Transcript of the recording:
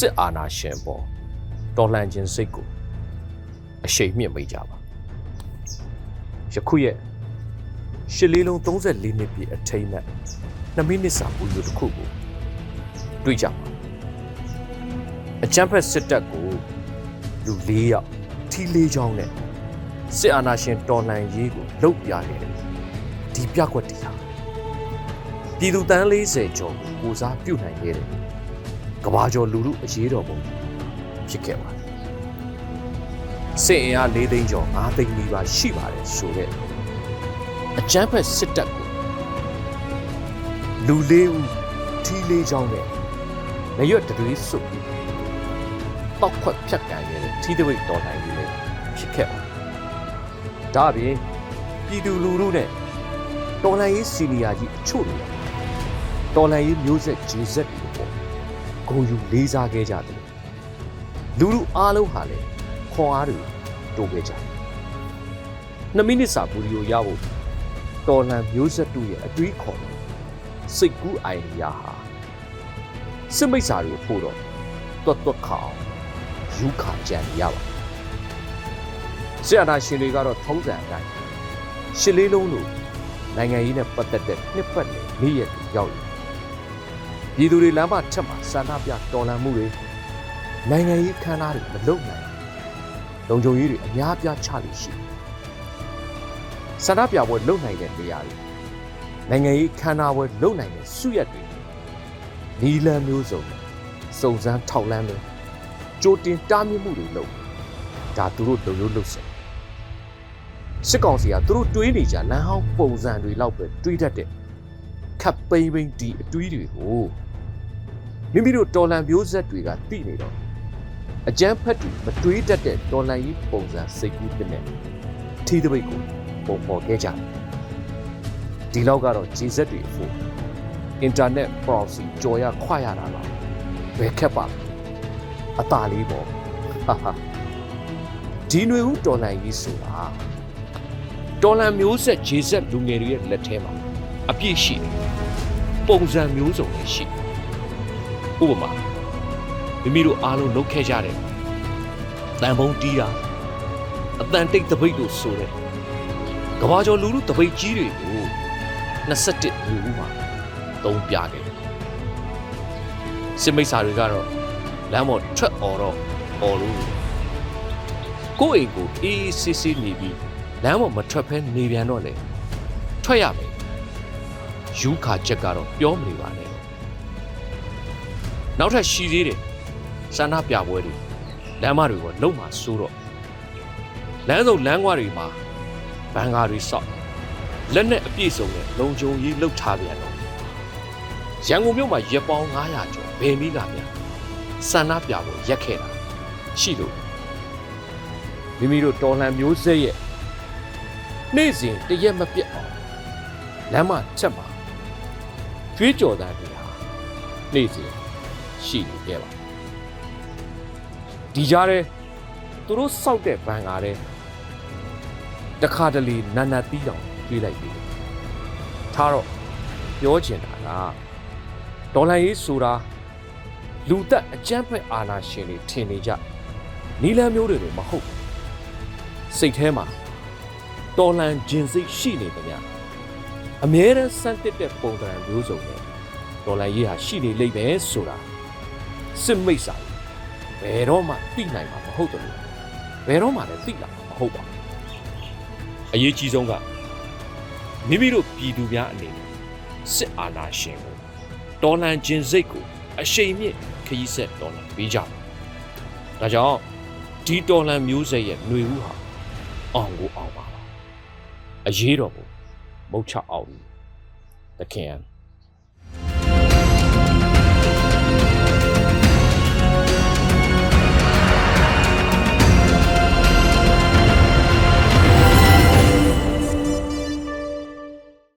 စစ်အာဏာရှင်ပေါ်တော်လှန်ခြင်းစိတ်ကိုအရှိန်မြင့်မိကြပါယခုရဲ့ရှစ်လေးလုံး34နှစ်ပြည့်အထိမ်းအမှတ်2မိနစ်စာပူလူတစ်ခုကိုတွေ့ကြပါအချမ်းဖက်စစ်တပ်ကိုလူ၄ယောက်ထီလေးချောင်းနဲ့စစ်အာဏာရှင်တော်လှန်ရေးကိုလှုပ်ပြခဲ့တယ်ဒီပြကွက်တီဟာပြည်သူတန်း40ကျော်ကိုကိုစားပြုတ်နိုင်ခဲ့တယ် ကဘာကျော်လူလူအရေးတော်ပုံဖြစ်ခဲ့ပါတယ်စစ်အင်အား၄သိန်းကျော်၅သိန်းနီးပါးရှိပါတယ်ဆိုတဲ့အကျန်းဖက်စစ်တပ်ကိုလူလေးဦးထီလေးချောင်းနဲ့မရွတ်တတွေးစုပ်ပြီးတောက်ခွက်ဖြတ်ကန်ခဲ့တဲ့ထီးသပိတ်တော်လှန်ရေးလည်းဖြစ်ခဲ့ပါတယ်ဒါအပြင်ပြည်သူလူထုနဲ့တော်လှန်ရေးစီနီယာကြီးအချို့တွေတော်လှန်ရေးမျိုးဆက်ဂျေဆက် တွေပေါ့ဂုံယူလေးစားခဲ့ကြတယ်လူလူအားလုံးဟာလည်းခွန်အားတွေတိုးခဲ့ကြတယ်2မိနစ်စာဗီဒီယိုရဖို့တော်လှန်မျိုးဆက်တို့ရဲ့အတွေးခေါ်တဲ့စိတ်ကူးအိုင်ဒီယာဟာစစ်မိတ်စာတွေဖို့တော့တွတ်တွတ်ခအောင်ယူခါကြံရပါဆရာနာရှင်တွေကတော့ထုံးစံအတိုင်းရှစ်လေးလုံးလို့နိုင်ငံရေးနဲ့ပတ်သက်တဲ့နှစ်ပတ်လည်နေ့ရက်တွေရောက်လာ ပြည်သူတွေလမ်းမထက်မှာစန္ဒပြတော်လှန်မှုတွေနိုင်ငံရေးခမ်းနားတွေမလုပ်နိုင်လုံခြုံရေးတွေအများပြားချလို့ရှိတယ်ဆန္ဒပြပွဲလုပ်နိုင်တဲ့နေရာတွေနိုင်ငံရေးခမ်းနားပွဲလုပ်နိုင်တဲ့စုရက်တွေနီလန်မျိုးစုံနဲ့စုံစမ်းထောက်လန်းလို့ကြိုတင်တားမြစ်မှုတွေလုပ်ဒါသူတို့လုံလို့လုပ်စင်စစ်ကောင်စီကသူတို့တွေးနေကြလမ်းဟောင်းပုံစံတွေလောက်ပဲတွေးတတ်တဲ့ခပ်ပိမ့်ပိမ့်ဒီအတွေးတွေကို မိမိတို့တော်လန်မျိုးဆက်တွေကသိနေတော့အကျန်းဖက်တွေမတွေးတတ်တဲ့တော်လန်ကြီးပုံစံစိတ်ကူးတဲ့နဲ့ထီးတပိတ်ကိုပုံပေါ်ခဲ့ကြတယ်ဒီလောက်ကတော့ဂျေဇက်တွေအဖို့အင်တာနက် proxy ကြော်ရခွရတာလားဘယ်ခက်ပါလဲအตาလေးပေါ့ဟာဟာဒီຫນွေဦးတော်လန်ကြီးဆိုတာတော်လန်မျိုးဆက်ဂျေဇက်လူငယ်တွေရဲ့လက်ထဲမှာအပြည့်ရှိတယ်ပုံစံမျိုးစုံနဲ့ရှိတယ် ဥပမာမိမိတို့အားလုံးလုပ်ခဲ့ကြတယ်တန်ဖုံးတီးတာအတန်တိတ်တပိတ်လို့ဆိုတယ်ကဘာကျော်လူလူတပိတ်ကြီးတွေကို21လူဦးမှာသုံးပြခဲ့တယ်စစ်မိတ်ဆာတွေကတော့လမ်းပေါ်ထွက်អော်တော့អော်လို့ကိုယ့်အိမ်ကိုအေးအေးဆေးဆေးနေပြီးလမ်းပေါ်မထွက်ဖဲနေပြန်တော့လေထွက်ရမယ်ယူခါချက်ကတော့ပြောမနေပါနဲ့ နောက်ထပ်ရှိသေးတယ်ဆန္ဒပြပွဲတွေလမ်းမတွေကလုံမှာစိုးတော့လမ်းစုံလမ်းကွာတွေမှာဘန်ကာတွေစောက်လက်နဲ့အပြည့်စုံနဲ့လုံခြုံရေးလှုပ်ထားပြန်တော့ရန်ကုန်မြို့မှာရက်ပေါင်း900ကျော်ဘယ်နည်းကများဆန္ဒပြဖို့ရက်ခဲ့တာရှိလို့မိမိတို့တော်လှန်မျိုးဆက်ရဲ့နေ့စဉ်တရက်မပြတ်အောင်လမ်းမချက်မှာကျွေးကြော်သားတွေဟာနေ့စဉ် ရှိနေခဲ့ပါဒီကြားထဲသူတို့စောက်တဲ့ဘန်ကားတဲ့တခါတလေနတ်နတ်တီးတောင်ကျွေးလိုက်ပြီထားတော့ပြောချင်တာကဒေါ်လာရေးဆိုတာလူသက်အကြမ်းဖက်အာဏာရှင်တွေထင်နေကြနီလန်းမျိုးတွေမဟုတ်စိတ်ထဲမှာတော်လန်ဂျင်စိတ်ရှိနေတယ်များအမြဲတမ်းစမ်းတစ်တဲ့ပုံစံမျိုးစုံနဲ့ဒေါ်လာရေးဟာရှိနေလိမ့်မယ်ဆိုတာ စစ်မိတ်စာဘယ်တော့မှသိနိုင်မှာမဟုတ်တယ်ဘယ်တော့မှလည်းသိလာမှာမဟုတ်ပါဘူးအရေးကြီးဆုံးကမိမိတို့ပြည်သူများအနေနဲ့စစ်အာဏာရှင်ကိုတော်လန်ခြင်းစိတ်ကိုအရှိန်မြင့်ခရီးဆက်တော်လန်ပေးကြပါဒါကြောင့်ဒီတော်လန်မျိုးဆက်ရဲ့ຫນွေဦးဟာအောင်ကိုအောင်ပါပါအရေးတော်ကိုမုတ်ချအောင်တခင်